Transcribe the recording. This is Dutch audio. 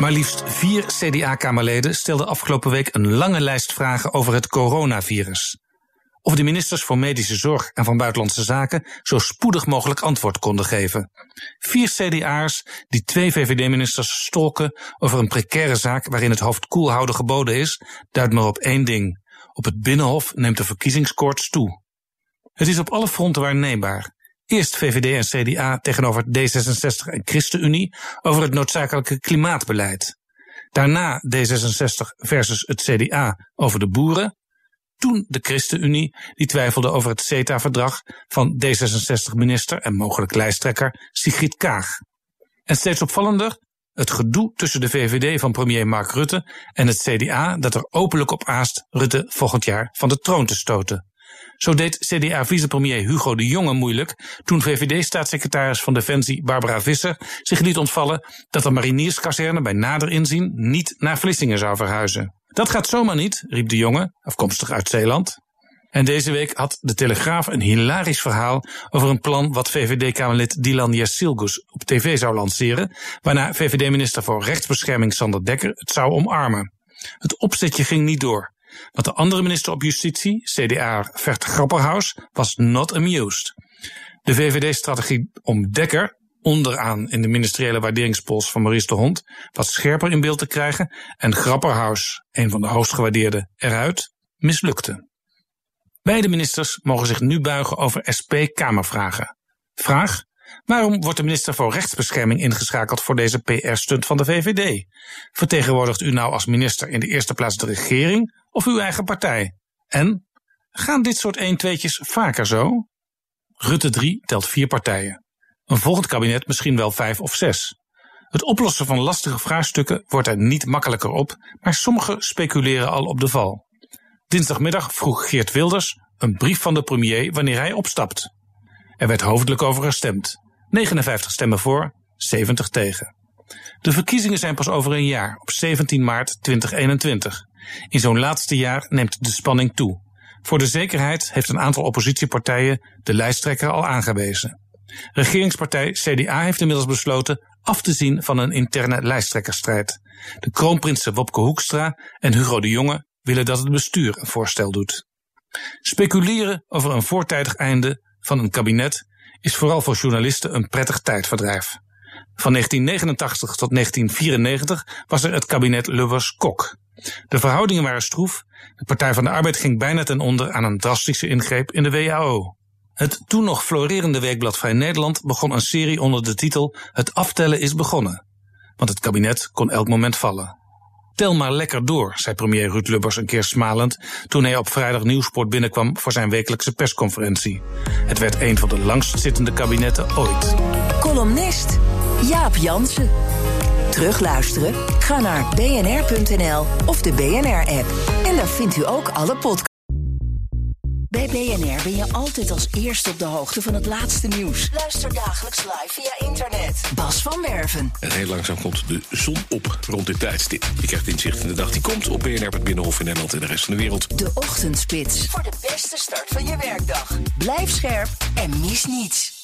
Maar liefst vier CDA-kamerleden stelden afgelopen week een lange lijst vragen over het coronavirus. Of de ministers voor Medische Zorg en van Buitenlandse Zaken zo spoedig mogelijk antwoord konden geven. Vier CDA'ers die twee VVD-ministers stolken over een precaire zaak waarin het hoofd koel houden geboden is, duidt maar op één ding. Op het Binnenhof neemt de verkiezingskoorts toe. Het is op alle fronten waarneembaar. Eerst VVD en CDA tegenover D66 en ChristenUnie over het noodzakelijke klimaatbeleid. Daarna D66 versus het CDA over de boeren. Toen de ChristenUnie, die twijfelde over het CETA-verdrag van D66-minister en mogelijk lijsttrekker Sigrid Kaag. En steeds opvallender, het gedoe tussen de VVD van premier Mark Rutte en het CDA dat er openlijk op aast Rutte volgend jaar van de troon te stoten. Zo deed CDA-vicepremier Hugo de Jonge moeilijk toen VVD-staatssecretaris van Defensie Barbara Visser zich liet ontvallen dat de marinierskazerne bij nader inzien niet naar Vlissingen zou verhuizen. Dat gaat zomaar niet, riep de Jonge, afkomstig uit Zeeland. En deze week had de Telegraaf een hilarisch verhaal over een plan wat VVD-Kamerlid Dilan Yassilgus op tv zou lanceren, waarna VVD-minister voor Rechtsbescherming Sander Dekker het zou omarmen. Het opzetje ging niet door. Want de andere minister op justitie, CDA Vert Grapperhaus, was not amused. De VVD-strategie om Dekker, onderaan in de ministeriële waarderingspols van Maurice de Hond, wat scherper in beeld te krijgen en Grapperhaus, een van de hoogst gewaardeerde, eruit, mislukte. Beide ministers mogen zich nu buigen over SP-Kamervragen. Vraag: Waarom wordt de minister voor Rechtsbescherming ingeschakeld voor deze PR-stunt van de VVD? Vertegenwoordigt u nou als minister in de eerste plaats de regering of uw eigen partij? En gaan dit soort 1-2'tjes vaker zo? Rutte 3 telt vier partijen. Een volgend kabinet misschien wel vijf of zes. Het oplossen van lastige vraagstukken wordt er niet makkelijker op, maar sommigen speculeren al op de val. Dinsdagmiddag vroeg Geert Wilders een brief van de premier wanneer hij opstapt. Er werd hoofdelijk over gestemd. 59 stemmen voor, 70 tegen. De verkiezingen zijn pas over een jaar, op 17 maart 2021. In zo'n laatste jaar neemt de spanning toe. Voor de zekerheid heeft een aantal oppositiepartijen de lijsttrekker al aangewezen. Regeringspartij CDA heeft inmiddels besloten af te zien van een interne lijsttrekkersstrijd. De kroonprinsen Wopke Hoekstra en Hugo de Jonge willen dat het bestuur een voorstel doet. Speculeren over een voortijdig einde van een kabinet is vooral voor journalisten een prettig tijdverdrijf. Van 1989 tot 1994 was er het kabinet Lubbers-Kok. De verhoudingen waren stroef. De Partij van de Arbeid ging bijna ten onder aan een drastische ingreep in de WHO. Het toen nog florerende weekblad Vrij Nederland begon een serie onder de titel Het aftellen is begonnen. Want het kabinet kon elk moment vallen. Tel maar lekker door, zei premier Ruud Lubbers een keer smalend toen hij op vrijdag Nieuwsport binnenkwam voor zijn wekelijkse persconferentie. Het werd een van de langstzittende kabinetten ooit. Columnist Jaap Jansen. Terugluisteren? Ga naar bnr.nl of de BNR-app. En daar vindt u ook alle podcasts. Bij BNR ben je altijd als eerste op de hoogte van het laatste nieuws. Luister dagelijks live via internet. Bas van Werven. En heel langzaam komt de zon op rond dit tijdstip. Je krijgt inzicht in de dag die komt op BNR, het Binnenhof in Nederland en de rest van de wereld. De Ochtendspits. Voor de beste start van je werkdag. Blijf scherp en mis niets.